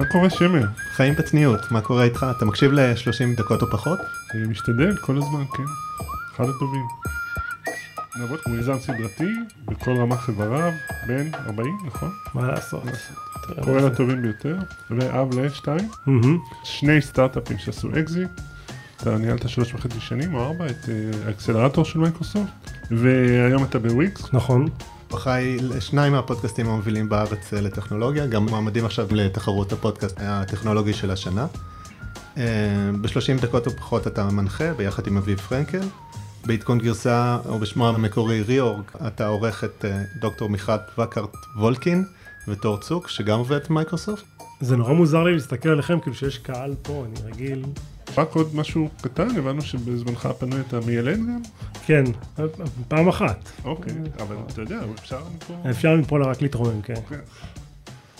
מה קורה שמר? חיים בצניעות, מה קורה איתך? אתה מקשיב ל-30 דקות או פחות? אני משתדל כל הזמן, כן. אחד הטובים. נעבוד כמו מיזם סדרתי, בכל רמ"ח איבריו, בן 40, נכון? מה לעשות? קורה לטובים ביותר, ואב לשתיים. שני סטארט-אפים שעשו אקזיט. אתה ניהלת שלוש וחצי שנים או ארבע את אה, ה accelerator של מייקרוסופט, והיום אתה בוויקס. נכון. אחראי לשניים מהפודקאסטים המובילים בארץ אה, לטכנולוגיה, גם מועמדים עכשיו לתחרות הפודקאסט הטכנולוגי של השנה. ב-30 דקות או פחות אתה מנחה ביחד עם אביב פרנקל. בעדכון גרסה, או בשמו המקורי reorg, אתה עורך את אה, דוקטור מיכל וקארט וולקין ותור צוק, שגם עובד מייקרוסופט. זה נורא מוזר לי להסתכל עליכם כאילו שיש קהל פה, אני רגיל. רק עוד משהו קטן, הבנו שבזמנך הפנוי אתה מיילד גם? כן, פעם אחת. אוקיי, אבל אתה יודע, אפשר מפה... אפשר מפה רק להתרומם, כן. כן.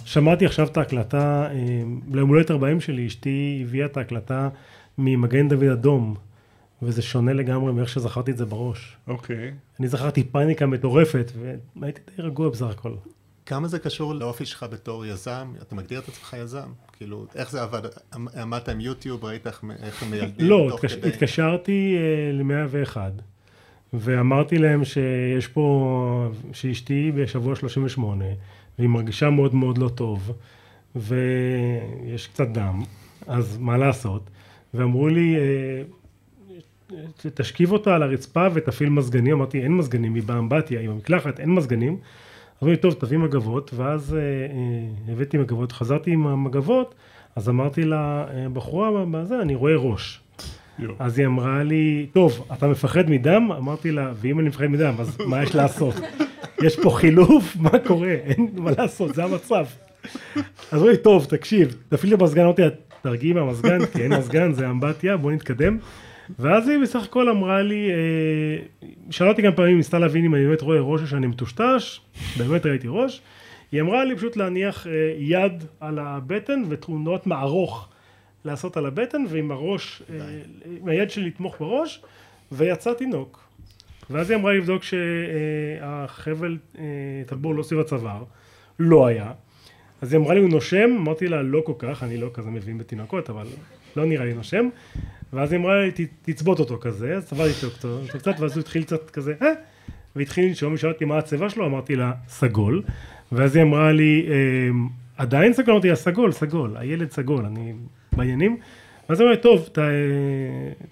שמעתי עכשיו את ההקלטה, אה, ליום הולדת 40 שלי, אשתי הביאה את ההקלטה ממגן דוד אדום, וזה שונה לגמרי מאיך שזכרתי את זה בראש. אוקיי. אני זכרתי פאניקה מטורפת, והייתי די רגוע בסך הכל. כמה זה קשור לאופי שלך בתור יזם? אתה מגדיר את עצמך יזם? כאילו, איך זה עבד? עמדת עם יוטיוב, ראית איך הם מיילדים לא, תוך התקש, כדי? התקשרתי ל-101, ואמרתי להם שיש פה, שאשתי בשבוע 38, והיא מרגישה מאוד מאוד לא טוב, ויש קצת דם, אז מה לעשות? ואמרו לי, אה, תשכיב אותה על הרצפה ותפעיל מזגנים, אמרתי, אין מזגנים, היא באמבטיה, עם המקלחת, אין מזגנים. אמרו לי, טוב, תביא מגבות, ואז אה, אה, הבאתי מגבות, חזרתי עם המגבות, אז אמרתי לבחורה, בזה, אני רואה ראש. אז היא אמרה לי, טוב, אתה מפחד מדם? אמרתי לה, ואם אני מפחד מדם, אז מה יש לעשות? יש פה חילוף? מה קורה? אין מה לעשות, זה המצב. אז אמרו לי, טוב, תקשיב, תפעיל את המזגן, אמרתי לה, תרגיעי מהמזגן, כי אין מזגן, זה אמבטיה, בוא נתקדם. ואז היא בסך הכל אמרה לי, אה, שאלה אותי כמה פעמים, ניסתה להבין אם אני באמת רואה ראש או שאני מטושטש, באמת ראיתי ראש. היא אמרה לי פשוט להניח אה, יד על הבטן ותמונות מערוך לעשות על הבטן, ועם הראש, אה, עם היד שלי לתמוך בראש, ויצא תינוק. ואז היא אמרה לבדוק שהחבל טבור לא סביב הצוואר, לא היה. אז היא אמרה לי, הוא נושם? אמרתי לה, לא כל כך, אני לא כזה מבין בתינוקות, אבל לא נראה לי נושם. ואז היא אמרה לי, "ת- תצבות אותו כזה, אז צבעתי אותו קצת- ואז הוא התחיל קצת כזה, אה? והתחיל לנשום, ושאלתי מה הצבע שלו, אמרתי לה, סגול. ואז היא אמרה לי, "אמ, עדיין סגול? אמרתי לה, סגול, סגול, הילד סגול, אני בעניינים. ואז היא אמרה לי, טוב, ת,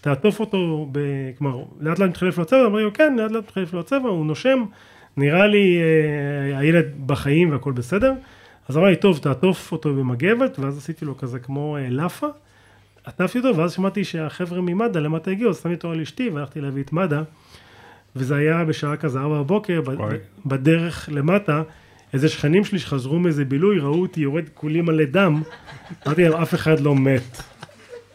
תעטוף אותו, ב, כלומר, לאט לאט מתחלף לו הצבע, אמרתי לו, כן, לאט לאט מתחלף לו הצבע, הוא נושם, נראה לי אה, הילד בחיים והכל בסדר. אז אמרה לי, טוב, תעטוף אותו במגבת, ואז עשיתי לו כזה כמו אה, לאפה. עטפתי אותו, ואז שמעתי שהחבר'ה ממד"א למטה הגיעו, אז שמתי אותו על אשתי, והלכתי להביא את מד"א. וזה היה בשעה כזה ארבע בבוקר. בדרך למטה, איזה שכנים שלי שחזרו מאיזה בילוי, ראו אותי יורד כולי מלא דם, אמרתי להם, אף אחד לא מת,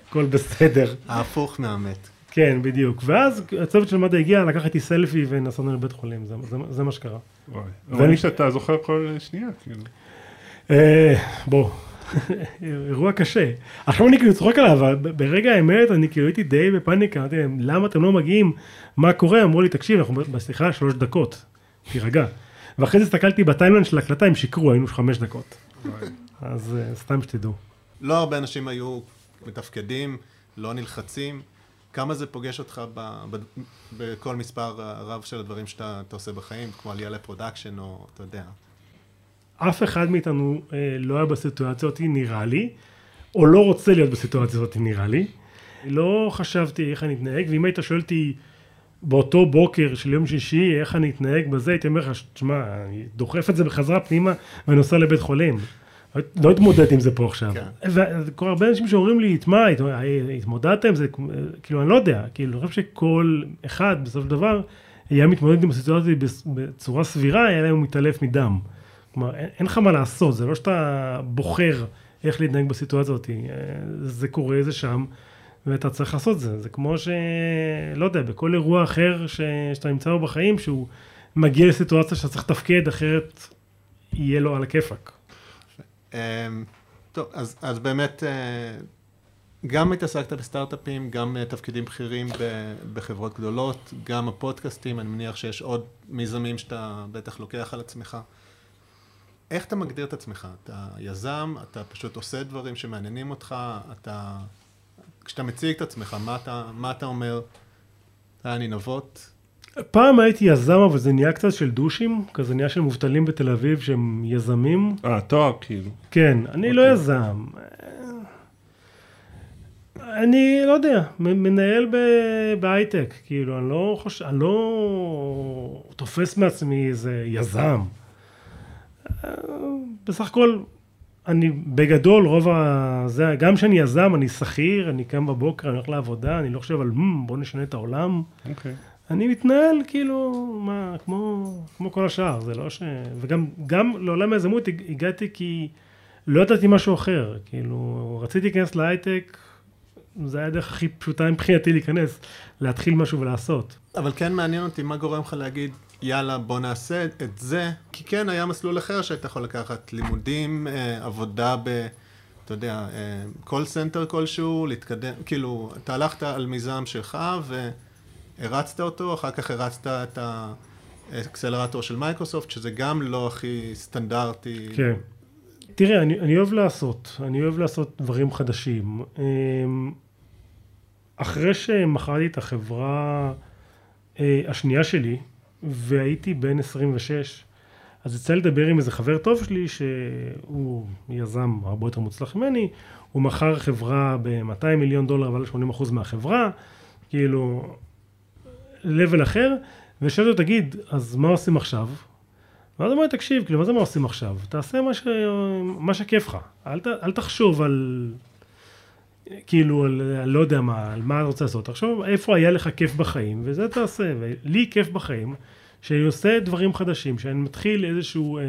הכל בסדר. ההפוך מהמת. כן, בדיוק. ואז הצוות של מד"א הגיע, לקח איתי סלפי ונסענו לבית חולים, זה, זה, זה מה שקרה. וואי. ואני- שאתה זוכר כל שנייה, כאילו. אה, בוא, אירוע קשה. עכשיו אני כאילו צוחק עליו, אבל ברגע האמת אני כאילו הייתי די בפאניקה, אמרתי להם, למה אתם לא מגיעים? מה קורה? אמרו לי, תקשיב, אנחנו בשיחה שלוש דקות, תירגע. ואחרי זה הסתכלתי ב timeline של ההקלטה, הם שיקרו, היינו חמש דקות. אז אה, סתם שתדעו. לא הרבה אנשים היו מתפקדים, לא נלחצים. כמה זה פוגש אותך ב, ב, בכל מספר רב של הדברים שאתה אתה עושה בחיים, כמו עלייה ל production, או אתה יודע. אף אחד מאיתנו אה, לא היה בסיטואציה הזאת, נראה לי, או לא רוצה להיות בסיטואציה הזאת, נראה לי. לא חשבתי איך אני אתנהג, ואם היית שואל אותי באותו בוקר של יום שישי, איך אני אתנהג בזה, הייתי אומר לך, תשמע, אני דוחף את זה בחזרה פנימה ונוסע לבית חולים. לא אתמודד עם זה פה עכשיו. כן. וכל הרבה אנשים שאומרים לי, תשמע, הת- התמודדת עם זה, כאילו, אני לא יודע, כאילו, אני חושב שכל אחד, בסופו של דבר, היה מתמודד עם הסיטואציה בצורה סבירה, היה להם מתעלף מדם. כלומר, אין, אין לך מה לעשות, זה לא שאתה בוחר איך להתנהג בסיטואציה הזאת, אה, זה קורה, זה שם, ואתה צריך לעשות זה. זה כמו ש... לא יודע, בכל אירוע אחר ש... שאתה נמצא בו בחיים, שהוא מגיע לסיטואציה שאתה צריך לתפקד, אחרת יהיה לו על הכיפאק. אמ, טוב, אז, אז באמת, אה, גם התעסקת בסטארט-אפים, גם אה, תפקידים בכירים בחברות גדולות, גם הפודקאסטים, אני מניח שיש עוד מיזמים שאתה בטח לוקח על עצמך. איך אתה מגדיר את עצמך? אתה יזם, אתה פשוט עושה דברים שמעניינים אותך, אתה... כשאתה מציג את עצמך, מה אתה, מה אתה אומר? היה לי נבות? פעם הייתי יזם, אבל זה נהיה קצת של דושים, כזה נהיה של מובטלים בתל אביב שהם יזמים. אה, תואר כאילו. כן, אני לא יזם. אני לא יודע, מ- מנהל ב- בהייטק, כאילו, אני לא חושב, אני לא תופס מעצמי איזה יזם. בסך הכל, אני בגדול, רוב ה... זה, גם כשאני יזם, אני שכיר, אני קם בבוקר, אני הולך לעבודה, אני לא חושב על, "מ, בוא נשנה את העולם. אוקיי. אני מתנהל כאילו, מה, כמו, כמו כל השאר, זה לא ש... וגם גם לעולם היזמות הג- הגעתי כי לא ידעתי משהו אחר, כאילו, רציתי להיכנס להייטק, זה היה הדרך הכי פשוטה מבחינתי להיכנס, להתחיל משהו ולעשות. אבל כן מעניין אותי מה גורם לך להגיד, יאללה, בוא נעשה את זה, כי כן היה מסלול אחר שהיית יכול לקחת, לימודים, אה, עבודה ב... אתה יודע, call center כלשהו, להתקדם, כאילו, אתה הלכת על מיזם שלך והרצת אותו, אחר כך הרצת את ה accelerator של מייקרוסופט, שזה גם לא הכי סטנדרטי. כן. תראה, אני, אני אוהב לעשות, אני אוהב לעשות דברים חדשים. אמ, אחרי שמכרתי את החברה אה, השנייה שלי, והייתי בן 26, אז יצא לדבר עם איזה חבר טוב שלי, שהוא יזם הרבה יותר מוצלח ממני, הוא מכר חברה ב-200 מיליון דולר, אבל 80% מהחברה, כאילו, level אחר, ושאלתי אותו, תגיד, אז מה עושים עכשיו? ואז אומר, תקשיב, כאילו, מה זה מה עושים עכשיו? תעשה מה, ש... מה שכיף לך. אל, ת... אל תחשוב על, כאילו, על, על לא יודע מה, על מה אתה רוצה לעשות. תחשוב איפה היה לך כיף בחיים, וזה תעשה. ולי כיף בחיים, שאני עושה דברים חדשים, שאני מתחיל איזשהו אה,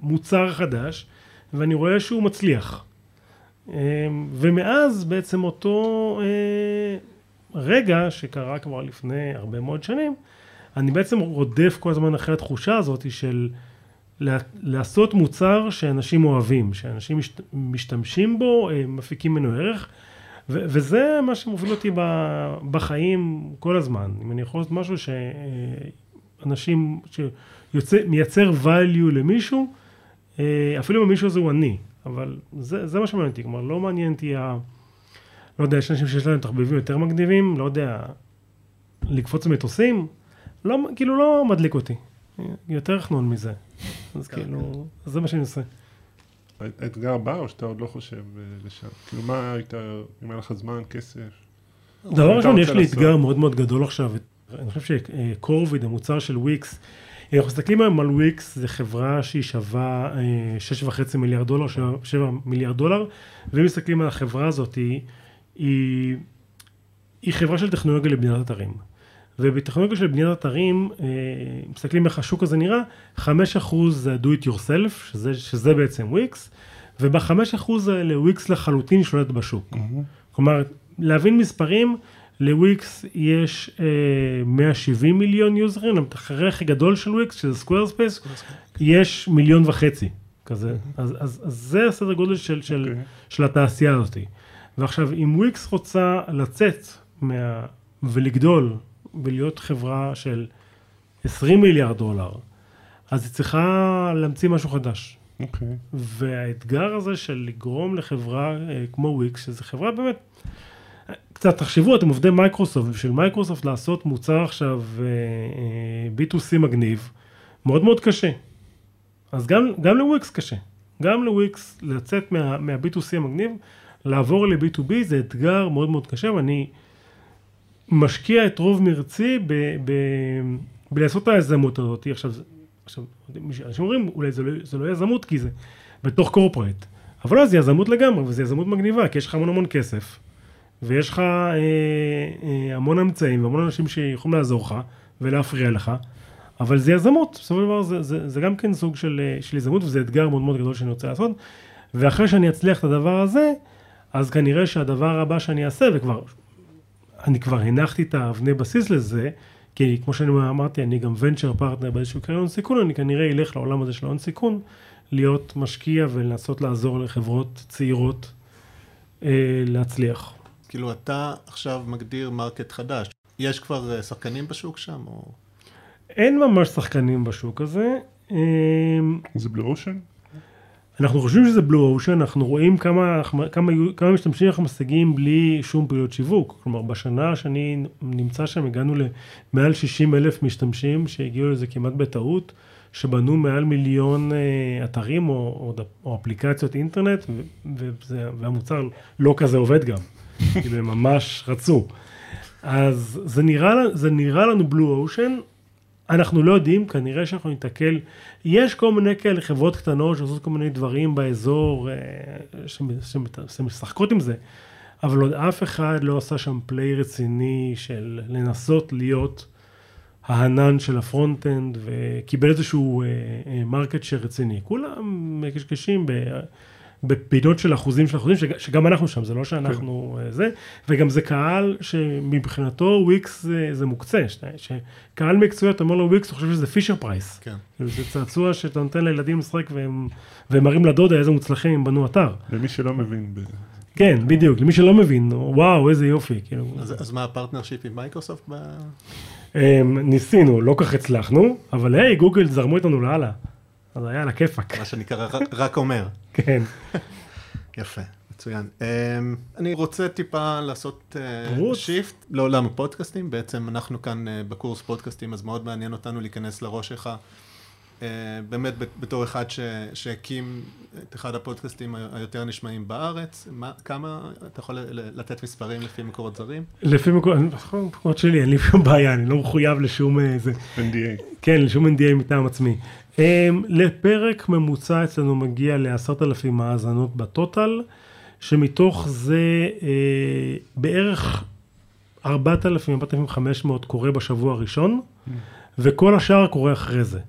מוצר חדש, ואני רואה שהוא מצליח. אה, ומאז בעצם אותו אה, רגע שקרה כבר לפני הרבה מאוד שנים, אני בעצם רודף כל הזמן אחרי התחושה הזאת של לעשות מוצר שאנשים אוהבים, שאנשים משת, משתמשים בו, אה, מפיקים ממנו ערך, ו- וזה מה שמוביל אותי ב- בחיים כל הזמן. אם אני יכול לעשות משהו שאנשים, שמייצר value למישהו, אה, אפילו אם המישהו הזה הוא אני, אבל זה, זה מה שמעניין אותי, כלומר לא מעניין אותי ה... לא יודע, יש אנשים שיש להם תחביבים יותר מגניבים, לא יודע, לקפוץ מטוסים, לא, כאילו לא מדליק אותי, יותר חנון מזה. אז כאילו, זה מה שאני עושה. האתגר הבא, או שאתה עוד לא חושב אה, לשם? כאילו, מה היית, אם היה לך זמן, כסף? דבר ראשון, יש לי? אתגר מאוד מאוד גדול עכשיו. אני חושב שקורביד, המוצר של וויקס, אנחנו מסתכלים היום על וויקס, זו חברה שהיא שווה אה, 6.5 מיליארד דולר, 7 מיליארד דולר, ואם מסתכלים על החברה הזאת, היא, היא, היא חברה של טכנולוגיה לבניית אתרים. ובטכנולוגיה של בניית אתרים, אה, מסתכלים איך השוק הזה נראה, 5% זה do it yourself, שזה, שזה בעצם וויקס, וב-5% האלה וויקס לחלוטין שולט בשוק. כלומר, להבין מספרים, לוויקס יש אה, 170 מיליון user ים, המתחרה הכי גדול של וויקס, שזה Squarespace, יש מיליון וחצי כזה. אז, אז, אז זה הסדר גודל של, של, אוקיי. של התעשייה הזאת. ועכשיו, אם וויקס רוצה לצאת מה, ולגדול ולהיות חברה של 20 מיליארד דולר, אז היא צריכה להמציא משהו חדש. אוקיי. והאתגר הזה של לגרום לחברה אה, כמו וויקס, שזו חברה באמת, קצת תחשבו, אתם עובדי מייקרוסופט, בשביל מייקרוסופט לעשות מוצר עכשיו אה, אה, B2C מגניב, מאוד מאוד קשה. אז גם, גם לוויקס קשה. גם לוויקס לצאת מה, מה-B2C המגניב, לעבור ל-B2B זה אתגר מאוד מאוד קשה, ואני משקיע את רוב מרצי ב, ב, בלעשות את היזמות הזאת. עכשיו, עכשיו, אנשים אומרים, אולי זה לא, זה לא יזמות כי זה בתוך קורפרט. אבל לא, זה יזמות לגמרי, וזה יזמות מגניבה, כי יש לך המון המון כסף, ויש לך אה, אה, המון אמצעים והמון אנשים שיכולים לעזור לך ולהפריע לך, אבל זה יזמות, בסופו של דבר זה, זה, זה גם כן סוג של, אה, של יזמות, וזה אתגר מאוד מאוד גדול שאני רוצה לעשות, ואחרי שאני אצליח את הדבר הזה, אז כנראה שהדבר הבא שאני אעשה, וכבר, אני כבר הנחתי את האבני בסיס לזה, כי כמו שאני אמרתי, אני גם venture partner באיזשהו קרן סיכון, אני כנראה אלך לעולם הזה של ההון סיכון, להיות משקיע ולנסות לעזור לחברות צעירות אה, להצליח. כאילו, אתה עכשיו מגדיר market חדש. יש כבר אה, שחקנים בשוק שם, או... אין ממש שחקנים בשוק הזה. אה, זה בלו אושן? אנחנו חושבים שזה בלו אושן, אנחנו רואים כמה, כמה, כמה משתמשים אנחנו משיגים בלי שום פעילות שיווק. כלומר, בשנה שאני נמצא שם הגענו למעל 60 אלף משתמשים שהגיעו לזה כמעט בטעות, שבנו מעל מיליון אה, אתרים או, או, או אפליקציות אינטרנט, וזה, והמוצר לא כזה עובד גם, כאילו הם ממש רצו. אז זה נראה, זה נראה לנו blue ocean, אנחנו לא יודעים, כנראה שאנחנו נתקל, יש כל מיני כאלה חברות קטנות שעושות כל מיני דברים באזור, אה, שמשחקות עם זה, אבל עוד אף אחד לא עשה שם play רציני של לנסות להיות הענן של ה front-end וקיבל איזשהו market אה, אה, רציני. כולם מקשקשים ב... בפינות של אחוזים של אחוזים, שגם אנחנו שם, זה לא שאנחנו כן. זה, וגם זה קהל שמבחינתו וויקס זה, זה מוקצה, שקהל מקצועי, אתה אומר לו וויקס, הוא חושב שזה פישר פרייס. כן. כאילו זה צעצוע שאתה נותן לילדים לשחק והם, והם מראים לדודה איזה מוצלחים הם בנו אתר. למי שלא מבין. ב... כן, בדיוק, למי שלא מבין, וואו, איזה יופי. כאילו. אז, אז מה ה partnership עם מייקרוסופט? ב... אמ, ניסינו, לא כל כך הצלחנו, אבל היי, גוגל זרמו איתנו לאללה. אז היה על הכיפאק. מה שנקרא, רק אומר. כן. יפה, מצוין. אמ, אני רוצה טיפה לעשות shift אה, לעולם הפודקאסטים. בעצם אנחנו כאן אה, בקורס פודקאסטים, אז מאוד מעניין אותנו להיכנס לראש שלך. אה, באמת בתור אחד שהקים את אחד הפודקאסטים היותר נשמעים בארץ, מה, כמה, אתה יכול לתת מספרים לפי מקורות זרים? לפי מקורות שלי, אין לי שום בעיה, אני לא מחויב לשום איזה... NDA. כן, לשום NDA מטעם עצמי. Um, לפרק ממוצע אצלנו מגיע לעשרת אלפים האזנות בטוטל, שמתוך זה uh, בערך 4,000-4,500 קורה בשבוע הראשון, mm. וכל השאר קורה אחרי זה.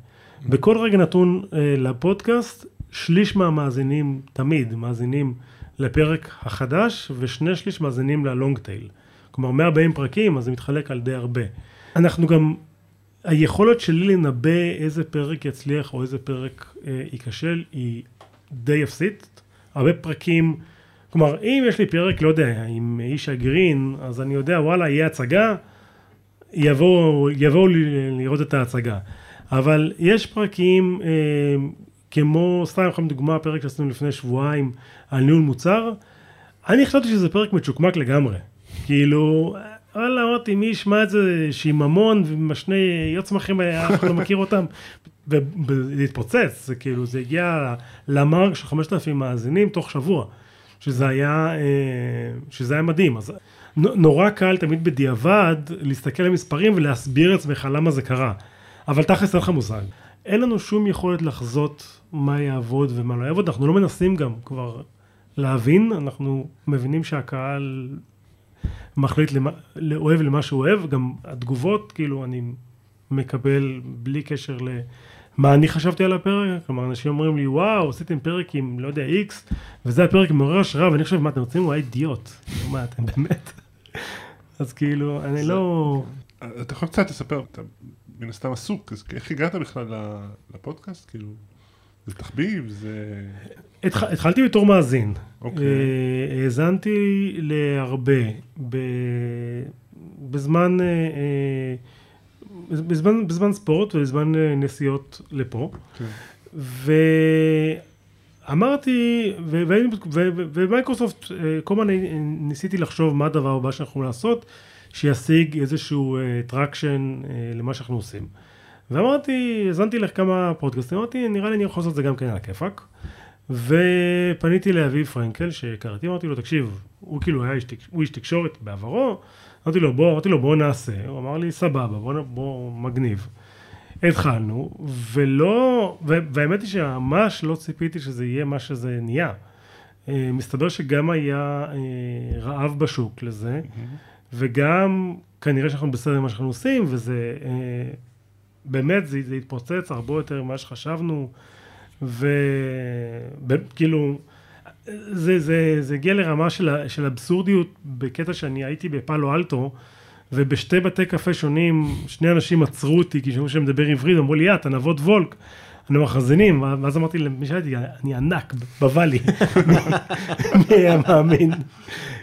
בכל רגע נתון uh, לפודקאסט, שליש מהמאזינים תמיד מאזינים לפרק החדש, ושני שליש מאזינים ללונג טייל. כלומר 140 פרקים, אז זה מתחלק על די הרבה. אנחנו גם היכולת שלי לנבא איזה פרק יצליח או איזה פרק אה, ייכשל היא די אפסית. הרבה פרקים, כלומר אם יש לי פרק, לא יודע, עם איש הגרין, אז אני יודע וואלה יהיה הצגה, יבואו יבוא לראות את ההצגה. אבל יש פרקים אה, כמו, סתם לכם דוגמה, פרק שעשינו לפני שבועיים על ניהול מוצר, אני חשבתי שזה פרק מצ'וקמק לגמרי. כאילו, וואלה, אמרתי, מי ישמע את זה? שיממון ומשני יוצמחים, אף אחד לא מכיר אותם, וזה התפוצץ, זה כאילו, זה הגיע למרק של 5,000 מאזינים תוך שבוע, שזה היה, אה, שזה היה מדהים. אז נורא קל תמיד בדיעבד להסתכל על מספרים ולהסביר לעצמך למה זה קרה, אבל תכלס אין לך מושג. אין לנו שום יכולת לחזות מה יעבוד ומה לא יעבוד, אנחנו לא מנסים גם כבר להבין, אנחנו מבינים שהקהל מחליט למה, אוהב למה שהוא אוהב, גם התגובות, כאילו, אני מקבל בלי קשר למה אני חשבתי על הפרק, כלומר, אנשים אומרים לי, וואו, עשיתם פרק עם, לא יודע, איקס, וזה הפרק מעורר השראה, ואני חושב, מה, אתם רוצים? הוא היה אידיוט. מה, אתם באמת? אז כאילו, אני לא... אתה יכול קצת לספר, אתה מן הסתם עסוק, אז איך הגעת בכלל לפודקאסט? כאילו... זה תחביב? זה... התח... התחלתי בתור מאזין. אוקיי. אה, האזנתי להרבה. ב... בזמן, אה, אה, בזמן, בזמן ספורט ובזמן נסיעות לפה. כן. ואמרתי, ומייקרוסופט, כל הזמן ניסיתי לחשוב מה הדבר הבא שאנחנו יכולים לעשות, שישיג איזשהו traction למה שאנחנו עושים. ואמרתי, האזנתי לך כמה פודקאסטים, אמרתי, נראה לי אני יכול לעשות את זה גם כן על הכיפאק. ופניתי לאביב פרנקל, שהכרתי, אמרתי לו, תקשיב, הוא כאילו היה איש, הוא איש תקשורת בעברו, אמרתי לו, בוא, אמרתי לו, בוא נעשה, הוא אמר לי, סבבה, בוא, בוא מגניב. התחלנו, ולא, והאמת היא שממש לא ציפיתי שזה יהיה מה שזה נהיה. אה, מסתבר שגם היה אה, רעב בשוק לזה, וגם כנראה שאנחנו בסדר במה שאנחנו עושים, וזה אה, באמת זה, זה התפוצץ הרבה יותר ממה שחשבנו, וכאילו, זה, זה, זה הגיע לרמה של, של אבסורדיות בקטע שאני הייתי בפאלו אלטו, ובשתי בתי קפה שונים, שני אנשים עצרו אותי, כי שמעו שאני מדבר עברית, אמרו לי, יא, אתה נבות וולק. אני מחזינים, ואז אמרתי למי שהייתי, אני ענק בוואלי, מי היה מאמין?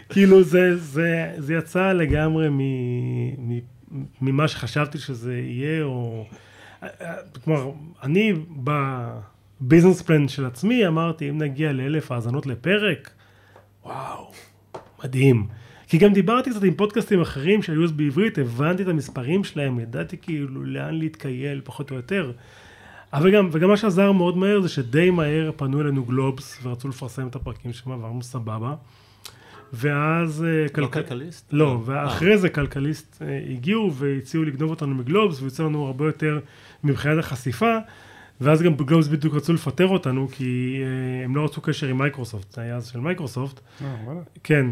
כאילו זה, זה, זה יצא לגמרי מ, מ, ממה שחשבתי שזה יהיה, או... כלומר, אני ב... ביזנס פלן של עצמי, אמרתי, אם נגיע לאלף האזנות לפרק, וואו, מדהים. כי גם דיברתי קצת עם פודקאסטים אחרים שהיו אז בעברית, הבנתי את המספרים שלהם, ידעתי כאילו לאן להתקייל, פחות או יותר. אבל גם, וגם מה שעזר מאוד מהר זה שדי מהר פנו אלינו גלובס ורצו לפרסם את הפרקים שם, ואמרנו סבבה. ואז... אה, לא כלכל- כלכליסט? לא, ואחרי זה כלכליסט אה, הגיעו והציעו לגנוב אותנו מגלובס, ויוצא לנו הרבה יותר מבחינת החשיפה, ואז גם גלובס בדיוק רצו לפטר אותנו, כי אה, הם לא רצו קשר עם מייקרוסופט, זה היה אז של מייקרוסופט. אה, וואלה. כן.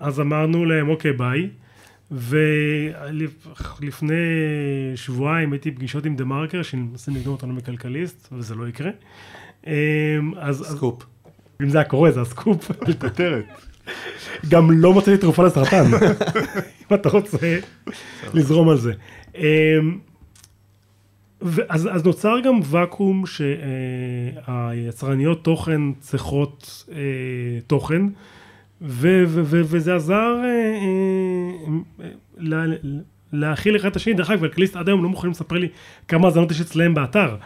אז אמרנו להם, אוקיי, ביי. ולפני שבועיים הייתי פגישות עם דה מרקר, שמנסים לגנוב אותנו מכלכליסט, וזה לא יקרה. אמ, אז, סקופ. אם זה היה קורה, זה הסקופ. כותרת. גם לא מצאתי תרופה לסרטן, אם אתה רוצה לזרום על זה. אמ, ואז, אז נוצר גם ואקום שהיצרניות תוכן צריכות אה, תוכן, ו, ו, ו, וזה עזר אה, אה, לה, להכיל אחד את השני. דרך אגב, כלכליסט עד היום לא מוכנים לספר לי כמה האזנות יש אצלם באתר.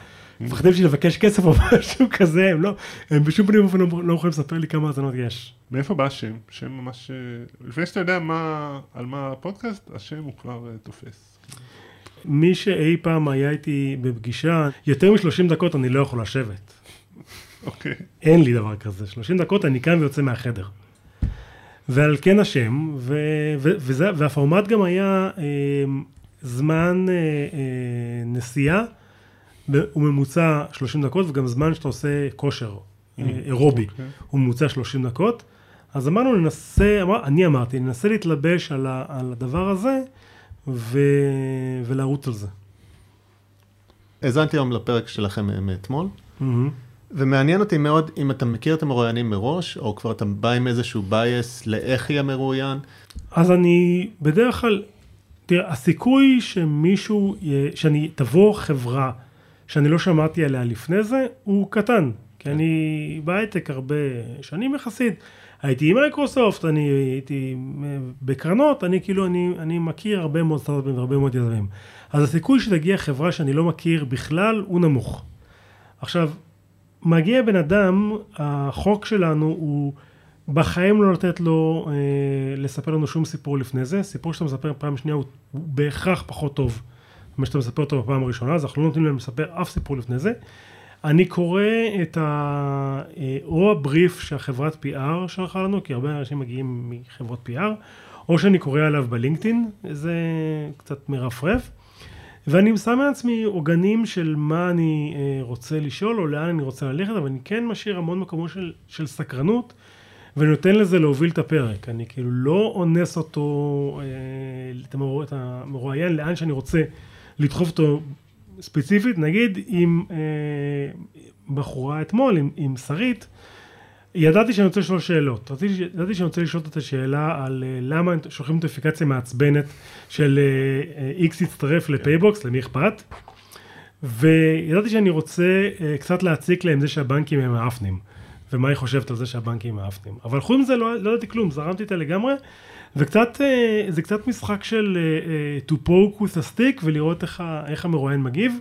מפחדים שלי לבקש כסף או משהו כזה, הם לא, הם בשום פנים ואופן לא לא יכולים לספר לי כמה האזנות יש. מאיפה בא השם? שם ממש... אה, לפני שאתה יודע מה, על מה הפודקאסט, השם הוא כבר אה, תופס. מי שאי פעם היה איתי בפגישה, יותר מ-30 דקות אני לא יכול לשבת. אוקיי. אין לי דבר כזה. 30 דקות אני קם ויוצא מהחדר. ועל כן השם, ו- ו- וזה, והפורמט גם היה אה, זמן אה, אה, נסיעה, הוא ממוצע 30 דקות, וגם זמן שאתה עושה כושר אה, אירובי, אוקיי. הוא ממוצע 30 דקות. אז אמרנו, ננסה, אמר, אני אמרתי, ננסה להתלבש על, ה- על הדבר הזה, ו- ולרוץ על זה. האזנתי היום לפרק שלכם אה, מאתמול, מהמם. ומעניין אותי מאוד אם אתה מכיר את המרואיינים מראש, או כבר אתה בא עם איזשהו base לאיך יהיה מרואיין. אז אני בדרך כלל, תראה, הסיכוי שמישהו, שאני, תבוא חברה שאני לא שמעתי עליה לפני זה, הוא קטן. כי אני בהייטק הרבה שנים יחסית, הייתי עם מייקרוסופט, אני הייתי אה, בקרנות, אני כאילו, אני, אני מכיר הרבה מאוד סטארט-אפים והרבה מאוד יזמים. אז הסיכוי שתגיע חברה שאני לא מכיר בכלל, הוא נמוך. עכשיו, מגיע בן אדם, החוק שלנו הוא בחיים לא לתת לו אה, לספר לנו שום סיפור לפני זה. סיפור שאתה מספר פעם שנייה הוא, הוא בהכרח פחות טוב ממה שאתה מספר אותו בפעם הראשונה, אז אנחנו לא נותנים להם לספר אף סיפור לפני זה. אני קורא את ה... אה, או הבריף שהחברת PR שלחה לנו, כי הרבה אנשים מגיעים מחברות PR, או שאני קורא עליו בלינקדאין, זה קצת מרפרף. ואני שם לעצמי עוגנים של מה אני אה, רוצה לשאול או לאן אני רוצה ללכת, אבל אני כן משאיר המון מקומות של, של סקרנות, ואני נותן לזה להוביל את הפרק. אני כאילו לא אונס אותו, אה, את המרוא- את המרואיין, לאן שאני רוצה לדחוף אותו ספציפית. נגיד אם אה, בחורה אתמול, עם, עם שרית, ידעתי שאני רוצה לשאול שאלות. ידעתי שאני רוצה לשאול את השאלה על אה, למה שולחים נוטיפיקציה מעצבנת של אה, אה, X יצטרף לפייבוקס, למי אכפת? וידעתי שאני רוצה קצת להציק להם זה שהבנקים הם מאפנים, ומה היא חושבת על זה שהבנקים מאפנים. אבל חוץ מזה לא, לא ידעתי כלום, זרמתי איתה לגמרי, וקצת, זה קצת משחק של to poke with a stick ולראות איך, איך המרואיין מגיב.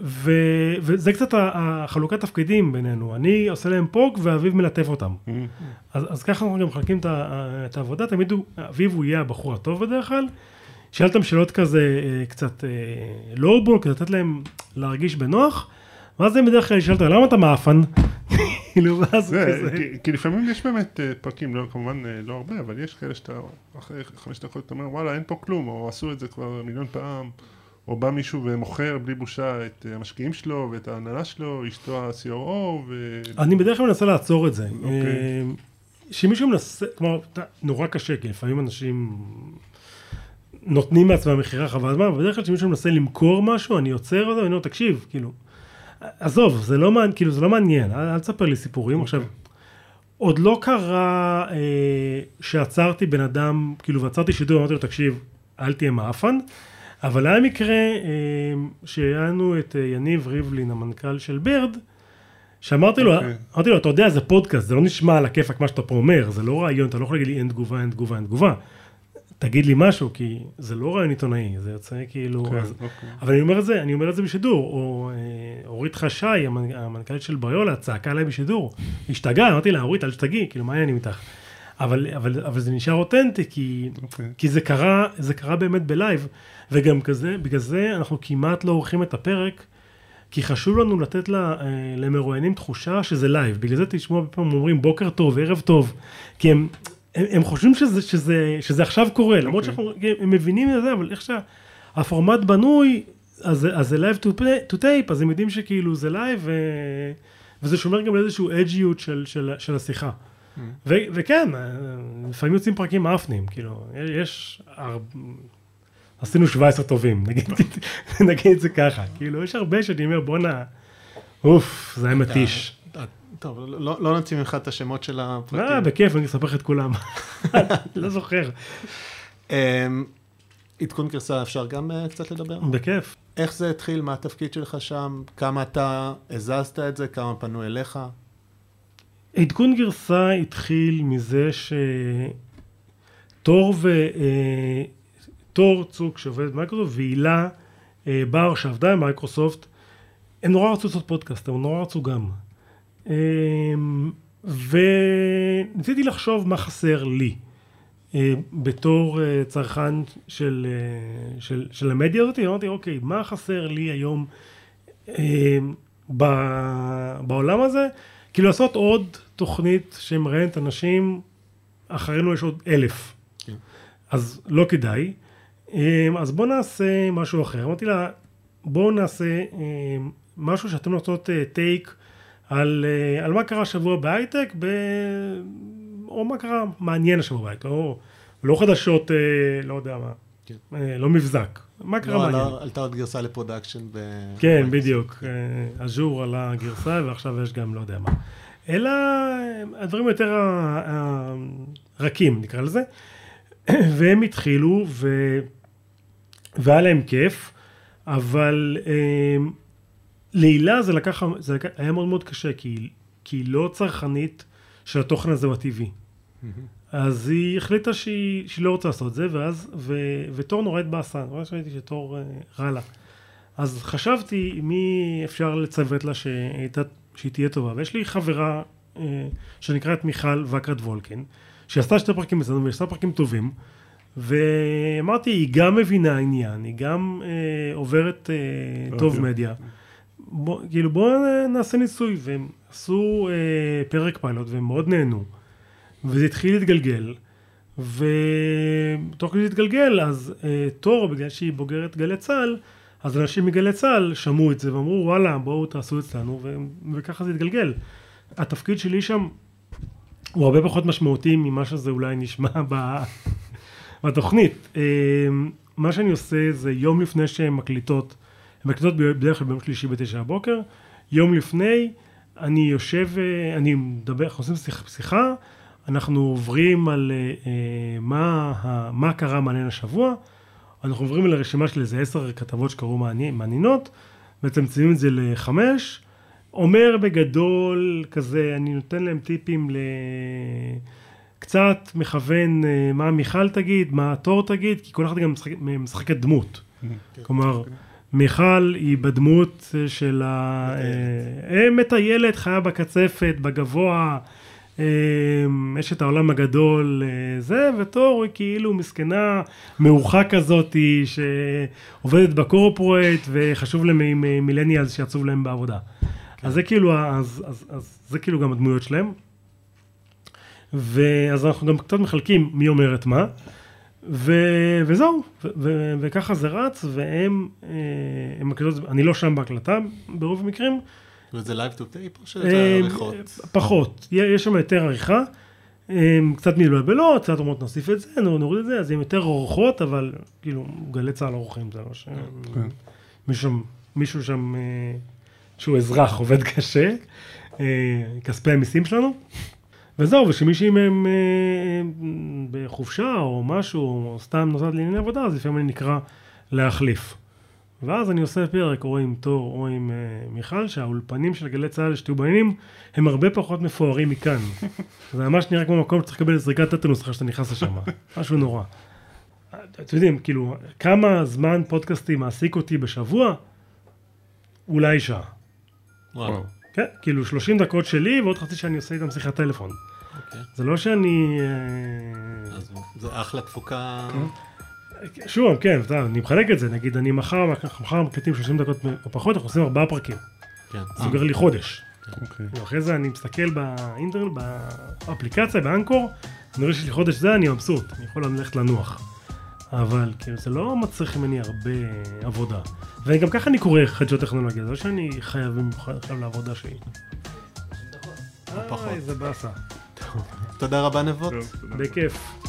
ו, וזה קצת החלוקת תפקידים בינינו, אני עושה להם פוק ואביב מלטף אותם. אז, אז ככה אנחנו גם מחלקים את, את העבודה, תמיד הוא, אביב הוא יהיה הבחור הטוב בדרך כלל. שאל אותם שאלות כזה אה, קצת לואובול, כדי לתת להם להרגיש בנוח, ואז הם בדרך כלל ישאל אותם, למה אתה מאפן? כאילו, ואז הוא זה, כזה... כי- לפעמים יש באמת אה, פרקים, לא, כמובן אה, לא הרבה, אבל יש כאלה שאתה, אחרי חמש דקות אתה אומר, וואלה, אין פה כלום, או עשו את זה כבר מיליון פעם, או בא מישהו ומוכר בלי בושה את אה, המשקיעים שלו ואת ההנהלה שלו, אשתו ה-COO, ו... אני בדרך כלל מנסה לעצור את זה. אוקיי. אה, שמישהו מנסה, כלומר, נורא קשה, כי לפעמים אנשים נותנים מעצמם מכירה חבל זמן, אבל בדרך כלל כשמישהו מנסה למכור משהו, אני עוצר זה ואני אומר, תקשיב, כאילו, עזוב, זה לא מעניין, כאילו, זה לא מעניין, אל, אל תספר לי סיפורים. אוקיי. עכשיו, עוד לא קרה אה, שעצרתי בן אדם, כאילו, ועצרתי שידור, אמרתי לו, תקשיב, אל תהיה מאפן. אבל היה מקרה אה, לנו את אה, יניב ריבלין, המנכ"ל של בירד, שאמרתי לו, אוקיי. אמרתי לו, אתה יודע, זה פודקאסט, זה לא נשמע על הכיפאק מה שאתה פה אומר, זה לא רעיון, אתה לא יכול להגיד לי אין תגובה, אין תגובה, אין תגובה. תגיד לי משהו, כי זה לא רעיון עיתונאי, זה יוצא כאילו... כן, אז, אוקיי. אבל אני אומר את זה, אני אומר את זה בשידור, או אה, אורית המנ- המנכ"לית של בריולה, צעקה עליי בשידור, השתגעה, אמרתי לה, אורית, אל תשתגעי, כאילו, מה העניינים איתך? אבל, אבל, אבל זה נשאר אותנטי, כי, אוקיי. כי זה קרה, זה קרה באמת ב live, וגם כזה, בגלל זה אנחנו כמעט לא עורכים את הפרק, כי חשוב לנו לתת לה, אה, למרואיינים תחושה שזה live, בגלל זה תשמעו הרבה פעמים אומרים בוקר טוב, ערב טוב, כי הם, הם, הם חושבים שזה, שזה, שזה עכשיו קורה, למרות אוקיי. שאנחנו הם מבינים את זה, אבל איך שהפורמט בנוי, אז, אז זה live to, to tape, אז הם יודעים שכאילו זה live, ו, וזה שומר גם לאיזשהו אג'יות של, של, של השיחה. ו, וכן, אה, לפעמים יוצאים פרקים מאפנים, כאילו, יש, הר- עשינו 17 טובים, נגיד, נגיד את זה ככה, כאילו, יש הרבה שאני אומר, בואנה, אוף, זה היה מתיש. אה, טוב, לא לא נוציא ממך את השמות של אה, הפרקים. בכיף, אני אספר לך את כולם. לא זוכר. אמ, עדכון גרסה אפשר גם אה, קצת לדבר? בכיף. איך זה התחיל, מה התפקיד שלך שם, כמה אתה הזזת את זה, כמה פנו אליך? עדכון גרסה התחיל מזה שתור ו... אה, תור צוק שעובד במייקרוסופט והילה אה, בר שעבדה עם מייקרוסופט, הם נורא רצו לעשות פודקאסט, הם נורא רצו גם. אה, וניסיתי לחשוב מה חסר לי אה, בתור אה, צרכן של, אה, של, של המדיה הזאת, אמרתי אוקיי, מה חסר לי היום אה, ב- בעולם הזה? כאילו לעשות עוד תוכנית שמראיינת אנשים, אחרינו יש עוד אלף. כן. אז לא כדאי. אמ, אז בואו נעשה משהו אחר. אמרתי לה, בואו נעשה אמ, משהו שאתם נותנות טייק על, אה, על מה קרה השבוע בהייטק, ב... או מה קרה מעניין השבוע בהייטק, לא, לא חדשות, אה, לא יודע מה, כן. אה, לא מבזק. מה קרה לא, מעניין? עלה- עלתה עוד גרסה ל production. ב- כן, בדיוק. אה, Azure עלה גרסה, ועכשיו יש גם לא יודע מה. אלא אה, הדברים יותר ה- ה- רכים, נקרא לזה. והם התחילו, ו... והיה להם כיף, אבל אה, להילה זה לקח, זה לקח, היה מאוד מאוד קשה, כי, כי היא לא צרכנית של התוכן הזה בטבעי. אז היא החליטה שהיא, שהיא לא רוצה לעשות את זה, ואז, ו, ותור נורא התבאסה, נורא ראיתי שתור אה, רע לה. אז חשבתי מי אפשר לצוות לה שהייתה, שהיא תהיה טובה, ויש לי חברה אה, שנקראת מיכל וקרת וולקין, שעשתה שתי פרקים אצלנו ועשתה פרקים טובים, ואמרתי, היא גם מבינה עניין, היא גם אה, עוברת אה, טוב רדיו. מדיה. בוא, כאילו בואו נעשה ניסוי, והם עשו אה, פרק פיילוט והם מאוד נהנו, וזה התחיל להתגלגל, ותוך כדי להתגלגל, אז אה, תור, בגלל שהיא בוגרת גלי צה"ל, אז אנשים מגלי צה"ל שמעו את זה ואמרו וואלה בואו תעשו אצלנו ו- וככה זה התגלגל. התפקיד שלי שם הוא הרבה פחות משמעותי ממה שזה אולי נשמע ב- בתוכנית. אה, מה שאני עושה זה יום לפני שהן מקליטות, הן מקליטות בדרך כלל ביום שלישי בתשע הבוקר, יום לפני אני יושב, אה, אני מדבר, אנחנו עושים שיח- שיחה, אנחנו עוברים על אה, אה, מה, מה קרה מעניין השבוע, אנחנו עוברים על הרשימה של איזה עשר כתבות שקרו מעניינות, מצמצמים את זה לחמש, אומר בגדול כזה, אני נותן להם טיפים ל... קצת מכוון אה, מה מיכל תגיד, מה התור תגיד, כי כל אחד גם משחק, משחקת דמות. כלומר, מיכל היא בדמות אה, של ה... אה, מטיילת, חיה בקצפת, בגבוה, יש את העולם הגדול, זה, ותור היא כאילו מסכנה, מאורחה כזאתי, שעובדת בקורפורט, וחשוב להם עם אה, מילניאלס שעצוב להם בעבודה. אז זה כאילו, ה- אז, אז, אז זה כאילו גם הדמויות שלהם. ואז אנחנו גם קצת מחלקים מי אומרת מה, ו... וזהו, ו... ו... וככה זה רץ, והם, אה, הם מקליטות, אני לא שם בהקלטה ברוב המקרים, וזה live to tape או שזה אה, עריכות? פחות, יש שם יותר עריכה, אה, קצת מתבלבלות, קצת אומרות נוסיף את זה, נו, נוריד את זה, אז הן יותר עורכות, אבל כאילו גלי צהל עורכים, זה לא ש... כן. מישהו שם, מישהו שם שהוא אזרח עובד קשה, כספי המיסים שלנו. וזהו, ושמישהי מהם אה, בחופשה או משהו, או סתם נוסעת לענייני עבודה, אז לפעמים אני נקרא להחליף. ואז אני עושה פרק או עם תור או עם אה, מיכל, שהאולפנים של גלי צה"ל שתהיו בעניינים, הם הרבה פחות מפוארים מכאן. זה ממש נראה כמו מקום שצריך לקבל זריקת טטנוס אחרי שאתה נכנס לשם, משהו נורא. אתם יודעים, כאילו, כמה זמן פודקאסטים מעסיק אותי בשבוע? אולי שעה. וואו. כן, כאילו 30 דקות שלי ועוד חצי שאני עושה איתם שיחת טלפון. אוקיי. זה לא שאני... אה, אז זה אחלה תפוקה. שוב, כן, אתה יודע, אני מחלק את זה, נגיד, אני מחר, מחר מקליטים 30 דקות או פחות, אנחנו עושים ארבעה פרקים. כן. סוגר לי חודש. אוקיי. ואחרי זה אני מסתכל באינטרנט, באפליקציה, באנקור, אני רואה שיש לי חודש זה, אני מבסוט, אני יכול ללכת לנוח. אבל כאילו זה לא מצריך ממני הרבה עבודה. וגם ככה אני קורא חדשות טכנולוגיה, זה לא שאני חייב במיוחד עכשיו לעבודה שלי. פחות. איזה באסה. תודה רבה נבות. בכיף.